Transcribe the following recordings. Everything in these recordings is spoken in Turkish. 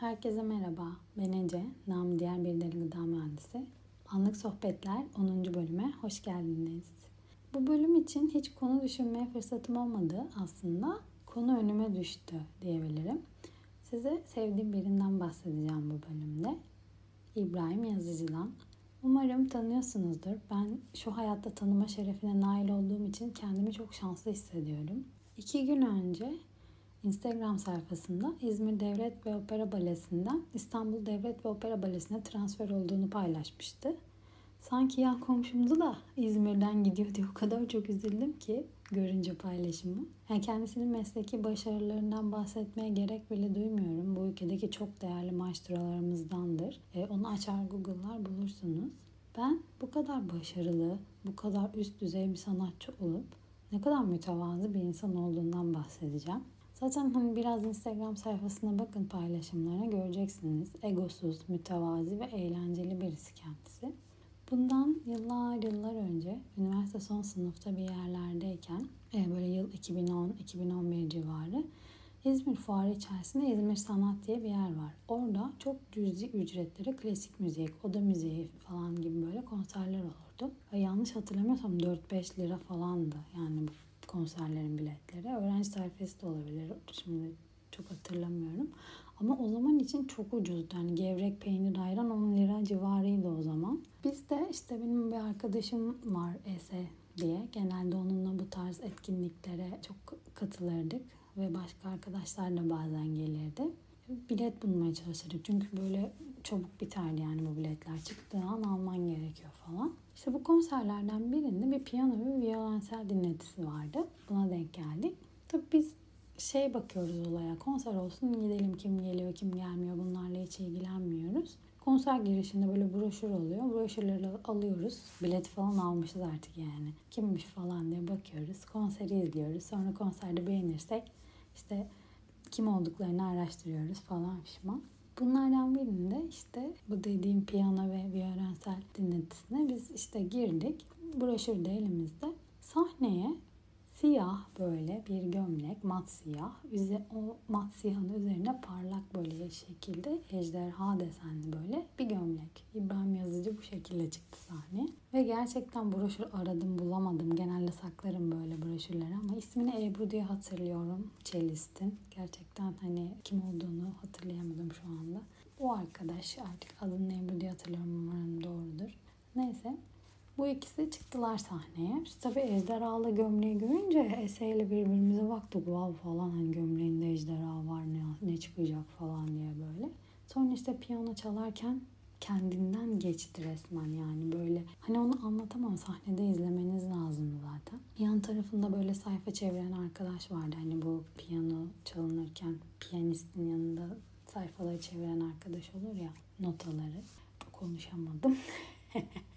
Herkese merhaba. Ben Ece, nam diğer bir deli gıda mühendisi. Anlık Sohbetler 10. bölüme hoş geldiniz. Bu bölüm için hiç konu düşünmeye fırsatım olmadı aslında. Konu önüme düştü diyebilirim. Size sevdiğim birinden bahsedeceğim bu bölümde. İbrahim Yazıcı'dan. Umarım tanıyorsunuzdur. Ben şu hayatta tanıma şerefine nail olduğum için kendimi çok şanslı hissediyorum. İki gün önce Instagram sayfasında İzmir Devlet ve Opera Balesi'nden İstanbul Devlet ve Opera Balesi'ne transfer olduğunu paylaşmıştı. Sanki yan komşumdu da İzmir'den gidiyor diye o kadar çok üzüldüm ki görünce paylaşımı. Yani kendisinin mesleki başarılarından bahsetmeye gerek bile duymuyorum. Bu ülkedeki çok değerli maestrolarımızdandır. E, onu açar Google'lar bulursunuz. Ben bu kadar başarılı, bu kadar üst düzey bir sanatçı olup ne kadar mütevazı bir insan olduğundan bahsedeceğim. Zaten hani biraz Instagram sayfasına bakın paylaşımlarına göreceksiniz. Egosuz, mütevazi ve eğlenceli birisi kendisi. Bundan yıllar yıllar önce üniversite son sınıfta bir yerlerdeyken e, böyle yıl 2010-2011 civarı İzmir Fuarı içerisinde İzmir Sanat diye bir yer var. Orada çok cüzi ücretlere klasik müzik, oda müziği falan gibi böyle konserler olurdu. Ve yanlış hatırlamıyorsam 4-5 lira falandı yani konserlerin biletleri. Öğrenci tarifesi de olabilir. Şimdi çok hatırlamıyorum. Ama o zaman için çok ucuzdu. Yani gevrek peynir ayran 10 lira civarıydı o zaman. Biz de işte benim bir arkadaşım var Ese diye. Genelde onunla bu tarz etkinliklere çok katılırdık. Ve başka arkadaşlar da bazen gelirdi. Bilet bulmaya çalışırdık. Çünkü böyle çabuk biterdi yani bu biletler. Çıktığı an alman gerekiyor falan. İşte bu konserlerden birinde bir piyano ve violensel dinletisi vardı. Buna denk geldik. Tabii biz şey bakıyoruz olaya. Konser olsun gidelim kim geliyor kim gelmiyor bunlarla hiç ilgilenmiyoruz. Konser girişinde böyle broşür oluyor. Broşürleri alıyoruz. Bilet falan almışız artık yani. Kimmiş falan diye bakıyoruz. Konseri izliyoruz. Sonra konserde beğenirsek işte kim olduklarını araştırıyoruz falan pişman. Bunlardan birinde işte bu dediğim piyano ve violensel dinletisine biz işte girdik. Broşür de elimizde. Sahneye siyah böyle bir gömlek, mat siyah. Üze, o mat siyahın üzerine parlak böyle şekilde ejderha desenli böyle bir gömlek. İbrahim Yazıcı bu şekilde çıktı sahne. Ve gerçekten broşür aradım bulamadım. Genelde saklarım böyle broşürleri ama ismini Ebru diye hatırlıyorum. Çelistin. Gerçekten hani kim olduğunu hatırlayamadım şu anda. O arkadaş artık adını Ebru diye hatırlıyorum umarım doğrudur. Neyse bu ikisi çıktılar sahneye. Biz tabii ejderhalı gömleği görünce Ese ile birbirimize baktık. Wow falan hani gömleğinde ejderha var ne, ne çıkacak falan diye böyle. Sonra işte piyano çalarken kendinden geçti resmen yani böyle. Hani onu anlatamam sahnede izlemeniz lazım zaten. Yan tarafında böyle sayfa çeviren arkadaş vardı. Hani bu piyano çalınırken piyanistin yanında sayfaları çeviren arkadaş olur ya notaları. Konuşamadım.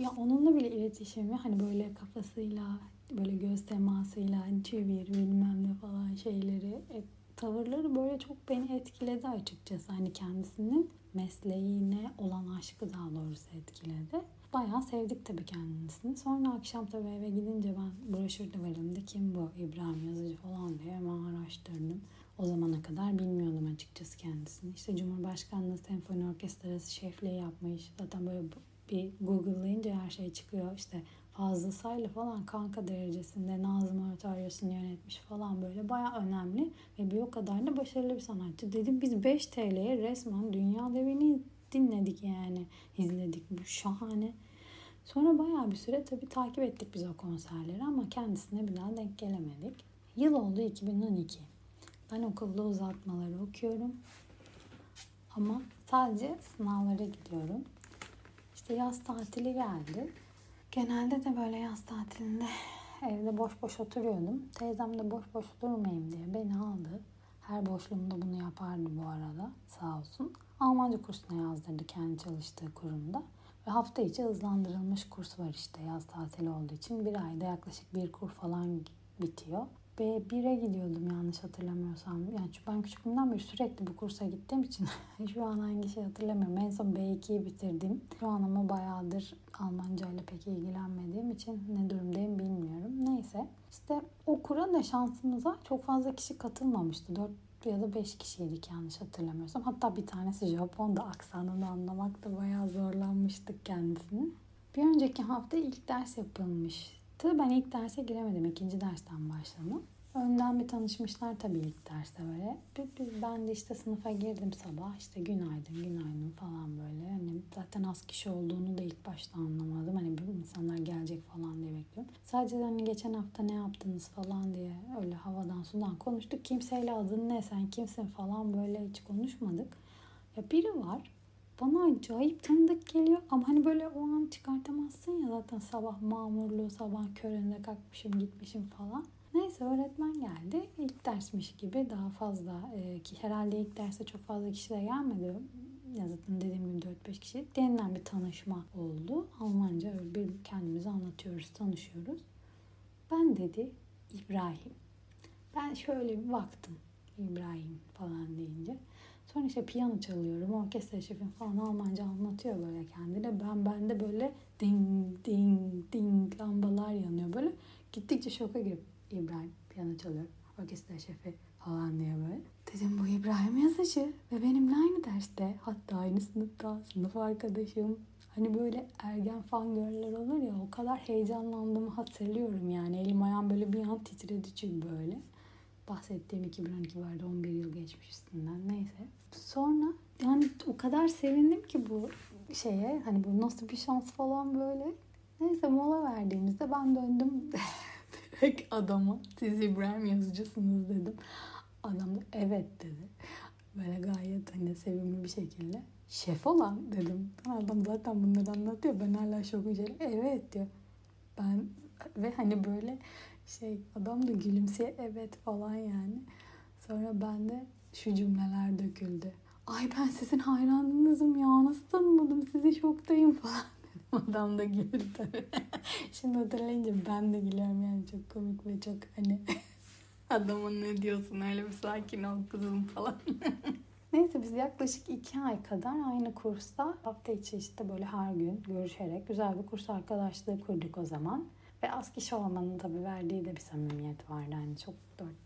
ya onunla bile iletişimi hani böyle kafasıyla böyle göz temasıyla hani çevir bilmem ne falan şeyleri e, tavırları böyle çok beni etkiledi açıkçası. Hani kendisinin mesleğine olan aşkı daha doğrusu etkiledi. Bayağı sevdik tabii kendisini. Sonra akşam tabii eve gidince ben broşürde var elimde kim bu İbrahim Yazıcı falan diye hemen araştırdım. O zamana kadar bilmiyordum açıkçası kendisini. İşte Cumhurbaşkanlığı Senfoni Orkestrası şefliği yapmış. Zaten böyle bir Google'layınca her şey çıkıyor. İşte Fazıl Saylı falan kanka derecesinde Nazım Oratoryosunu yönetmiş falan böyle baya önemli ve bir o kadar da başarılı bir sanatçı. Dedim biz 5 TL'ye resmen dünya devini dinledik yani izledik. Bu şahane. Sonra baya bir süre tabii takip ettik biz o konserleri ama kendisine bir daha denk gelemedik. Yıl oldu 2012. Ben okulda uzatmaları okuyorum. Ama sadece sınavlara gidiyorum. İşte yaz tatili geldi. Genelde de böyle yaz tatilinde evde boş boş oturuyordum. Teyzem de boş boş durmayayım diye beni aldı. Her boşluğumda bunu yapardı bu arada sağ olsun. Almanca kursuna yazdırdı kendi çalıştığı kurumda. Ve hafta içi hızlandırılmış kurs var işte yaz tatili olduğu için. Bir ayda yaklaşık bir kur falan bitiyor. B1'e gidiyordum yanlış hatırlamıyorsam. Yani ben küçüklüğümden beri sürekli bu kursa gittiğim için şu an hangi şey hatırlamıyorum. En son B2'yi bitirdim. Şu an ama bayağıdır Almanca ile pek ilgilenmediğim için ne durumdayım bilmiyorum. Neyse işte o kura da şansımıza çok fazla kişi katılmamıştı. ya da 5 kişiydik yanlış hatırlamıyorsam. Hatta bir tanesi Japon da aksanını anlamakta bayağı zorlanmıştık kendisini. Bir önceki hafta ilk ders yapılmıştı. Ben ilk derse giremedim. ikinci dersten başladım. Önden bir tanışmışlar tabii ilk derste böyle. Biz, ben de işte sınıfa girdim sabah. işte günaydın, günaydın falan böyle. Hani zaten az kişi olduğunu da ilk başta anlamadım. Hani bir insanlar gelecek falan diye bekliyorum. Sadece hani geçen hafta ne yaptınız falan diye öyle havadan sudan konuştuk. Kimseyle adın ne, sen kimsin falan böyle hiç konuşmadık. Ya biri var bana acayip tanıdık geliyor ama hani böyle o an çıkartamazsın ya zaten sabah mamurluğu sabah köründe kalkmışım gitmişim falan. Neyse öğretmen geldi. İlk dersmiş gibi daha fazla e, ki herhalde ilk derse çok fazla kişi de gelmedi. Ya zaten dediğim gibi 4-5 kişi. Denilen bir tanışma oldu. Almanca öyle bir kendimizi anlatıyoruz, tanışıyoruz. Ben dedi İbrahim. Ben şöyle bir baktım İbrahim falan deyince. Sonra işte piyano çalıyorum, orkestra şefim falan Almanca anlatıyor böyle kendine. Ben bende böyle ding ding ding lambalar yanıyor böyle. Gittikçe şoka girip İbrahim piyano çalıyor, orkestra şefi falan diye böyle. Dedim bu İbrahim yazıcı ve benimle aynı derste. Hatta aynı sınıfta, sınıf arkadaşım. Hani böyle ergen fan görürler olur ya o kadar heyecanlandığımı hatırlıyorum yani. Elim ayağım böyle bir an titredi çünkü böyle bahsettiğim 2012 vardı 11 yıl geçmiş üstünden neyse. Sonra yani o kadar sevindim ki bu şeye hani bu nasıl bir şans falan böyle. Neyse mola verdiğimizde ben döndüm direkt adama siz İbrahim yazıcısınız dedim. Adam da evet dedi. Böyle gayet hani sevimli bir şekilde. Şef olan dedim. Adam zaten bunları anlatıyor. Ben hala şok içeri. Evet diyor. Ben ve hani böyle şey adam da gülümseye evet falan yani. Sonra ben de şu cümleler döküldü. Ay ben sizin hayranınızım ya nasıl tanımadım sizi şoktayım falan. Adam da güldü. Şimdi hatırlayınca ben de gülüyorum yani çok komik ve çok hani adamın ne diyorsun öyle bir sakin ol kızım falan. Neyse biz yaklaşık iki ay kadar aynı kursta hafta içi işte böyle her gün görüşerek güzel bir kurs arkadaşlığı kurduk o zaman. Ve az kişi olmanın tabii verdiği de bir samimiyet vardı. Yani çok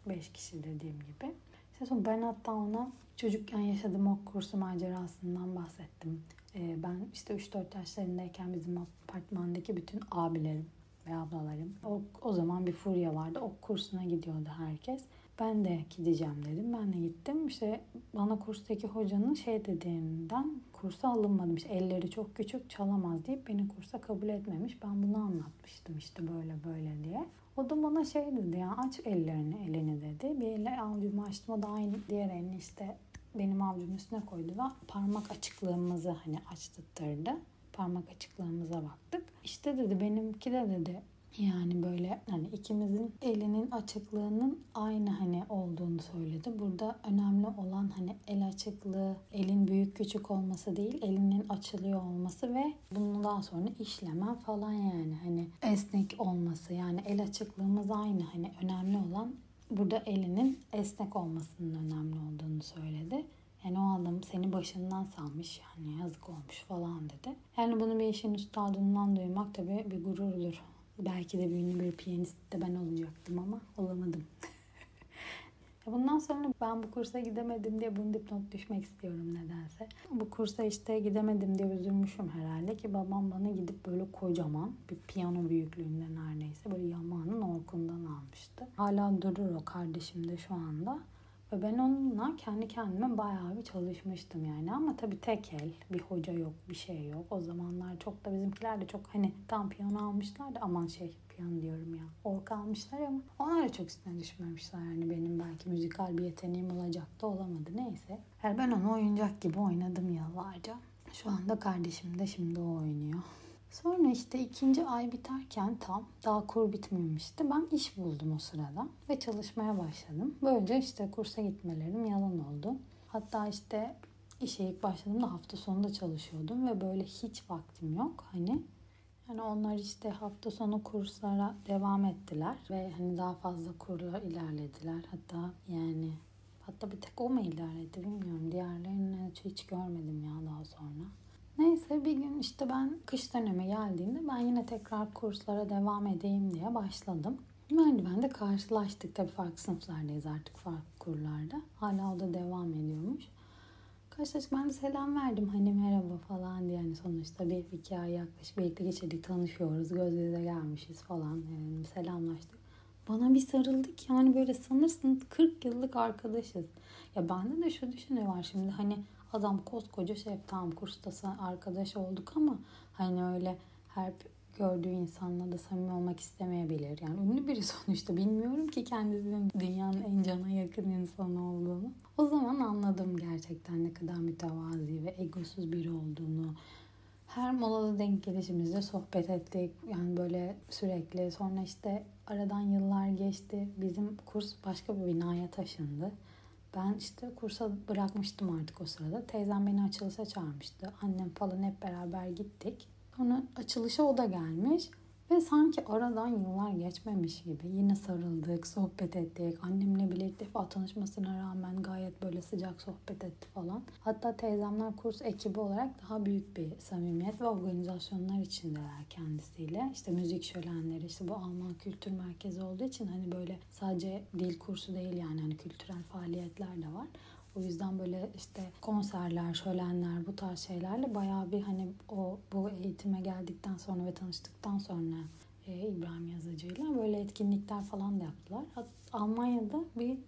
4-5 kişi dediğim gibi. İşte sonra ben hatta ona çocukken yaşadığım o kursu macerasından bahsettim. Ee, ben işte 3-4 yaşlarındayken bizim apartmandaki bütün abilerim ve ablalarım. O, o zaman bir furya vardı. O kursuna gidiyordu herkes. Ben de gideceğim dedim. Ben de gittim. İşte bana kurstaki hocanın şey dediğinden kursa alınmadım. İşte elleri çok küçük çalamaz deyip beni kursa kabul etmemiş. Ben bunu anlatmıştım işte böyle böyle diye. O da bana şey dedi ya aç ellerini elini dedi. Bir elle avucumu açtım o da aynı diğer elini işte benim avucumun üstüne koydu ve parmak açıklığımızı hani açtırdı. Parmak açıklığımıza baktık. İşte dedi benimki de dedi yani böyle hani ikimizin elinin açıklığının aynı hani olduğunu söyledi. Burada önemli olan hani el açıklığı, elin büyük küçük olması değil, elinin açılıyor olması ve bundan sonra işlemen falan yani hani esnek olması. Yani el açıklığımız aynı hani önemli olan burada elinin esnek olmasının önemli olduğunu söyledi. Yani o adam seni başından salmış yani yazık olmuş falan dedi. Yani bunu bir işin üstadından duymak tabii bir gururdur. Belki de bir ünlü bir piyanist de ben olacaktım ama olamadım. Bundan sonra ben bu kursa gidemedim diye bunu dipnot düşmek istiyorum nedense. Bu kursa işte gidemedim diye üzülmüşüm herhalde ki babam bana gidip böyle kocaman bir piyano büyüklüğünde neredeyse böyle yamanın orkundan almıştı. Hala durur o kardeşim de şu anda. Ve ben onunla kendi kendime bayağı bir çalışmıştım yani. Ama tabii tek el, bir hoca yok, bir şey yok. O zamanlar çok da bizimkiler de çok hani tam piyano almışlar da aman şey piyano diyorum ya. Ork almışlar ama onlar da çok üstüne düşmemişler. Yani benim belki müzikal bir yeteneğim olacak da olamadı neyse. Yani ben onu oyuncak gibi oynadım yıllarca. Şu anda kardeşim de şimdi o oynuyor. Sonra işte ikinci ay biterken tam daha kur bitmemişti. Ben iş buldum o sırada ve çalışmaya başladım. Böylece işte kursa gitmelerim yalan oldu. Hatta işte işe ilk başladığımda hafta sonunda çalışıyordum ve böyle hiç vaktim yok. Hani yani onlar işte hafta sonu kurslara devam ettiler ve hani daha fazla kurla ilerlediler. Hatta yani hatta bir tek o mu ilerledi bilmiyorum. Diğerlerini hiç görmedim ya daha sonra. Neyse bir gün işte ben kış dönemi geldiğinde ben yine tekrar kurslara devam edeyim diye başladım. Merdivende karşılaştık. Tabii farklı sınıflardayız artık farklı kurlarda. Hala o da devam ediyormuş. Karşılaştık ben de selam verdim hani merhaba falan diye yani sonuçta bir iki ay yaklaşık birlikte geçirdik tanışıyoruz göz göze gelmişiz falan yani selamlaştık. Bana bir sarıldık yani böyle sanırsın 40 yıllık arkadaşız. Ya bende de şu düşünce var şimdi hani adam koskoca şef tam kursta arkadaş olduk ama hani öyle her gördüğü insanla da samimi olmak istemeyebilir. Yani ünlü biri sonuçta bilmiyorum ki kendisinin dünyanın en cana yakın insanı olduğunu. O zaman anladım gerçekten ne kadar mütevazi ve egosuz biri olduğunu. Her molada denk gelişimizde sohbet ettik. Yani böyle sürekli. Sonra işte aradan yıllar geçti. Bizim kurs başka bir binaya taşındı. Ben işte kursa bırakmıştım artık o sırada. Teyzem beni açılışa çağırmıştı. Annem falan hep beraber gittik. Sonra açılışa o da gelmiş. Ve sanki aradan yıllar geçmemiş gibi yine sarıldık, sohbet ettik. Annemle bile ilk defa tanışmasına rağmen gayet böyle sıcak sohbet etti falan. Hatta teyzemler kurs ekibi olarak daha büyük bir samimiyet ve organizasyonlar içindeler kendisiyle. İşte müzik şölenleri, işte bu Alman Kültür Merkezi olduğu için hani böyle sadece dil kursu değil yani hani kültürel faaliyetler de var. O yüzden böyle işte konserler, şölenler bu tarz şeylerle bayağı bir hani o bu eğitime geldikten sonra ve tanıştıktan sonra e, İbrahim Yazıcı'yla böyle etkinlikler falan da yaptılar. Almanya'da bir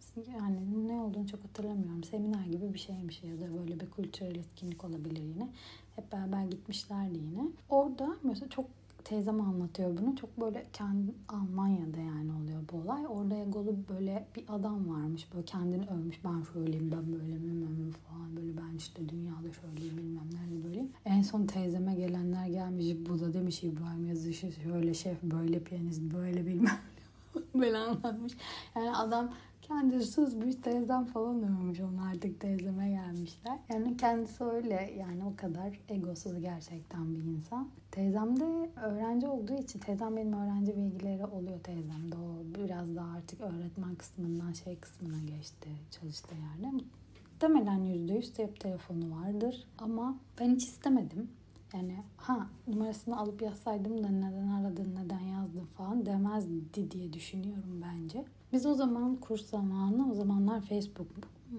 yani ne olduğunu çok hatırlamıyorum. Seminer gibi bir şeymiş ya da böyle bir kültürel etkinlik olabilir yine. Hep beraber gitmişlerdi yine. Orada mesela çok teyzem anlatıyor bunu. Çok böyle kendi Almanya'da yani oluyor bu olay. Orada egolu böyle bir adam varmış. Böyle kendini övmüş. Ben şöyleyim, ben böyle bilmem falan. Böyle ben işte dünyada şöyleyim bilmem nerede böyleyim. En son teyzeme gelenler gelmiş. Bu da demiş İbrahim Yazıcı şöyle şef, böyle piyanist, böyle bilmem böyle anlatmış. Yani adam Kendisi sızmış teyzem falan övmüş onu artık teyzeme gelmişler. Yani kendisi öyle yani o kadar egosuz gerçekten bir insan. Teyzem de öğrenci olduğu için teyzem benim öğrenci bilgileri oluyor teyzemde. O biraz daha artık öğretmen kısmından şey kısmına geçti çalıştığı yerde. Muhtemelen %100 cep telefonu vardır ama ben hiç istemedim. Yani ha numarasını alıp yazsaydım da neden aradın, neden yazdın falan demezdi diye düşünüyorum bence. Biz o zaman kurs zamanı o zamanlar Facebook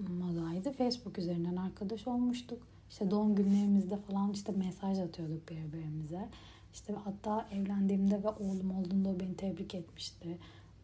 modaydı. Facebook üzerinden arkadaş olmuştuk. İşte doğum günlerimizde falan işte mesaj atıyorduk birbirimize. İşte hatta evlendiğimde ve oğlum olduğunda o beni tebrik etmişti.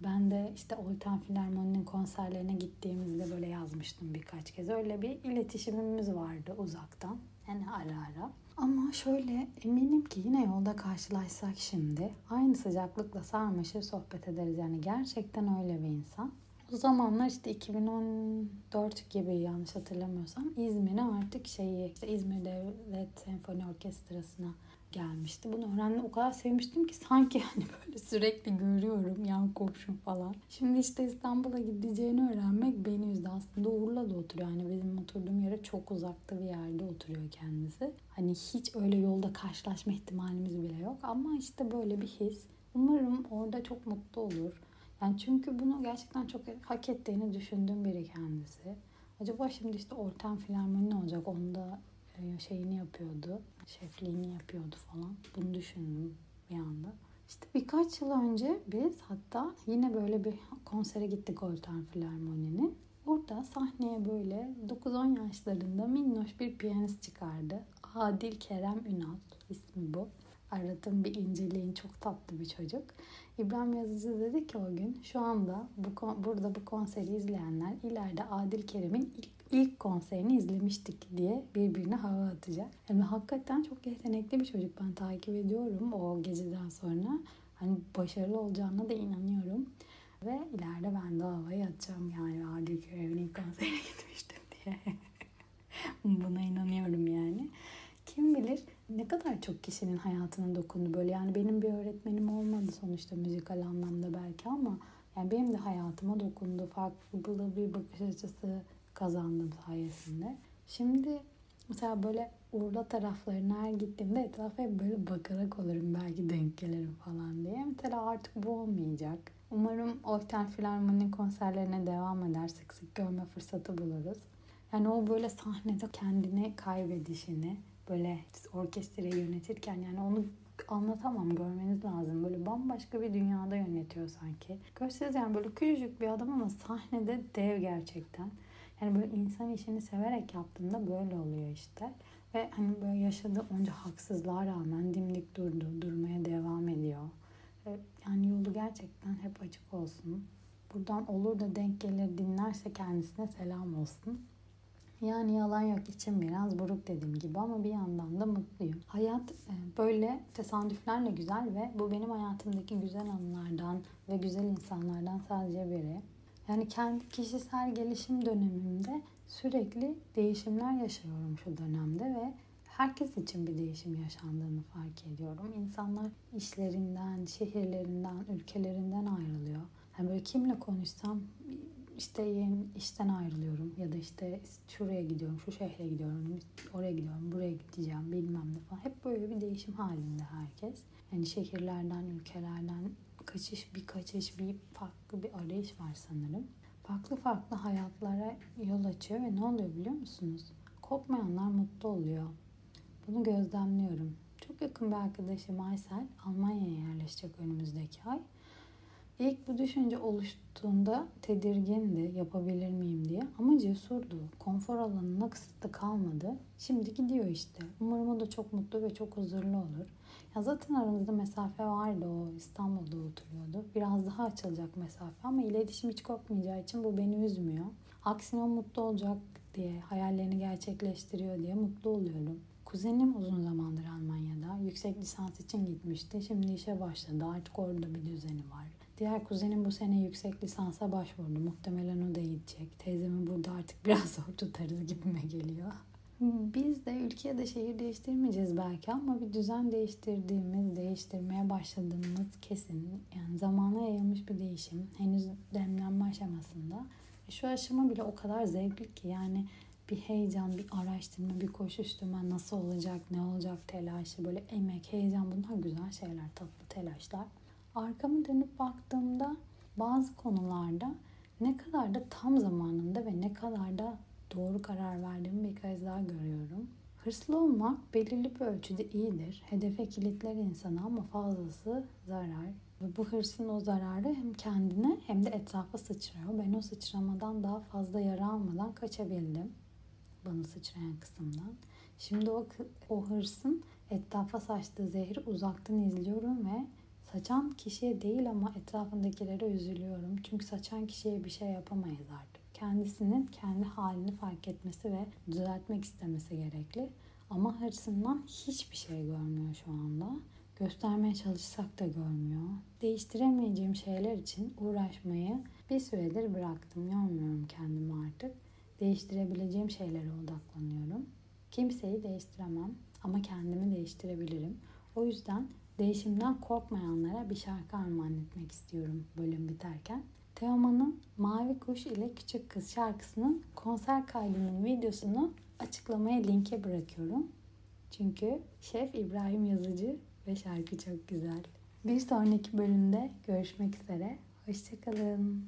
Ben de işte Olten Filarmoni'nin konserlerine gittiğimizde böyle yazmıştım birkaç kez. Öyle bir iletişimimiz vardı uzaktan. Yani ara ara. Ama şöyle eminim ki yine yolda karşılaşsak şimdi aynı sıcaklıkla sarmaşır sohbet ederiz. Yani gerçekten öyle bir insan. O zamanlar işte 2014 gibi yanlış hatırlamıyorsam İzmir'e artık şeyi işte İzmir Devlet Senfoni Orkestrası'na gelmişti. Bunu öğrendim o kadar sevmiştim ki sanki hani böyle sürekli görüyorum yan komşum falan. Şimdi işte İstanbul'a gideceğini öğrenmek beni üzdü. Aslında Urla'da oturuyor. Yani bizim oturduğum yere çok uzakta bir yerde oturuyor kendisi. Hani hiç öyle yolda karşılaşma ihtimalimiz bile yok. Ama işte böyle bir his. Umarım orada çok mutlu olur. Yani çünkü bunu gerçekten çok hak ettiğini düşündüğüm biri kendisi. Acaba şimdi işte Orten Filarmoni ne olacak? Onda şeyini yapıyordu. Şefliğini yapıyordu falan. Bunu düşündüm bir anda. İşte birkaç yıl önce biz hatta yine böyle bir konsere gittik Olten Filarmoni'nin. Orada sahneye böyle 9-10 yaşlarında minnoş bir piyanist çıkardı. Adil Kerem Ünal ismi bu. Aradım bir inceleyin çok tatlı bir çocuk. İbrahim Yazıcı dedi ki o gün şu anda bu burada bu konseri izleyenler ileride Adil Kerem'in ilk ilk konserini izlemiştik diye birbirine hava atacak. Yani hakikaten çok yetenekli bir çocuk. Ben takip ediyorum o geceden sonra. Hani başarılı olacağına da inanıyorum. Ve ileride ben de havayı atacağım yani Adil Kerem'in ilk konserine gitmiştim diye. Buna inanıyorum yani. Kim bilir ne kadar çok kişinin hayatına dokundu böyle. Yani benim bir öğretmenim olmadı sonuçta müzikal anlamda belki ama yani benim de hayatıma dokundu. Farklı bir bakış açısı kazandım sayesinde. Şimdi mesela böyle Urla taraflarına her gittiğimde etrafa hep böyle bakarak olurum belki denk gelirim falan diye. Mesela artık bu olmayacak. Umarım Oyten Filarmoni konserlerine devam eder. Sık sık görme fırsatı buluruz. Yani o böyle sahnede kendini kaybedişini böyle orkestrayı yönetirken yani onu anlatamam. Görmeniz lazım. Böyle bambaşka bir dünyada yönetiyor sanki. Görseniz yani böyle küçücük bir adam ama sahnede dev gerçekten. Yani böyle insan işini severek yaptığında böyle oluyor işte. Ve hani böyle yaşadığı onca haksızlığa rağmen dimdik durdu, durmaya devam ediyor. Yani yolu gerçekten hep açık olsun. Buradan olur da denk gelir dinlerse kendisine selam olsun. Yani yalan yok için biraz buruk dediğim gibi ama bir yandan da mutluyum. Hayat e, böyle tesadüflerle güzel ve bu benim hayatımdaki güzel anılardan ve güzel insanlardan sadece biri. Yani kendi kişisel gelişim dönemimde sürekli değişimler yaşıyorum şu dönemde ve herkes için bir değişim yaşandığını fark ediyorum. İnsanlar işlerinden, şehirlerinden, ülkelerinden ayrılıyor. Yani böyle kimle konuşsam işte işten ayrılıyorum ya da işte şuraya gidiyorum, şu şehre gidiyorum, oraya gidiyorum, buraya gideceğim bilmem ne falan. Hep böyle bir değişim halinde herkes. Yani şehirlerden, ülkelerden kaçış, bir kaçış, bir farklı bir arayış var sanırım. Farklı farklı hayatlara yol açıyor ve ne oluyor biliyor musunuz? Korkmayanlar mutlu oluyor. Bunu gözlemliyorum. Çok yakın bir arkadaşım Aysel Almanya'ya yerleşecek önümüzdeki ay. İlk bu düşünce oluştuğunda tedirgindi yapabilir miyim diye ama cesurdu. Konfor alanına kısıtlı kalmadı. Şimdi gidiyor işte. Umarım o da çok mutlu ve çok huzurlu olur. Ya zaten aramızda mesafe vardı o İstanbul'da oturuyordu. Biraz daha açılacak mesafe ama iletişim hiç kopmayacağı için bu beni üzmüyor. Aksine o mutlu olacak diye, hayallerini gerçekleştiriyor diye mutlu oluyorum. Kuzenim uzun zamandır Almanya'da. Yüksek lisans için gitmişti. Şimdi işe başladı. Artık orada bir düzeni var. Diğer kuzenim bu sene yüksek lisansa başvurdu. Muhtemelen o da gidecek. Teyzemi burada artık biraz zor tutarız gibime geliyor. Biz de ülke ya da şehir değiştirmeyeceğiz belki ama bir düzen değiştirdiğimiz, değiştirmeye başladığımız kesin. Yani zamana yayılmış bir değişim. Henüz demlenme aşamasında. Şu aşama bile o kadar zevkli ki yani bir heyecan, bir araştırma, bir koşuşturma nasıl olacak, ne olacak telaşı, böyle emek, heyecan bunlar güzel şeyler, tatlı telaşlar. Arkamı dönüp baktığımda bazı konularda ne kadar da tam zamanında ve ne kadar da doğru karar verdiğimi bir kez daha görüyorum. Hırslı olmak belirli bir ölçüde iyidir. Hedefe kilitler insanı ama fazlası zarar. Ve bu hırsın o zararı hem kendine hem de etrafa sıçrıyor. Ben o sıçramadan daha fazla yara almadan kaçabildim. Bana sıçrayan kısımdan. Şimdi o, o hırsın etrafa saçtığı zehri uzaktan izliyorum ve saçan kişiye değil ama etrafındakilere üzülüyorum. Çünkü saçan kişiye bir şey yapamayız artık. Kendisinin kendi halini fark etmesi ve düzeltmek istemesi gerekli. Ama hırsından hiçbir şey görmüyor şu anda. Göstermeye çalışsak da görmüyor. Değiştiremeyeceğim şeyler için uğraşmayı bir süredir bıraktım. Yormuyorum kendimi artık. Değiştirebileceğim şeylere odaklanıyorum. Kimseyi değiştiremem ama kendimi değiştirebilirim. O yüzden değişimden korkmayanlara bir şarkı armağan etmek istiyorum bölüm biterken. Teoman'ın Mavi Kuş ile Küçük Kız şarkısının konser kaydının videosunu açıklamaya linke bırakıyorum. Çünkü Şef İbrahim Yazıcı ve şarkı çok güzel. Bir sonraki bölümde görüşmek üzere. Hoşçakalın.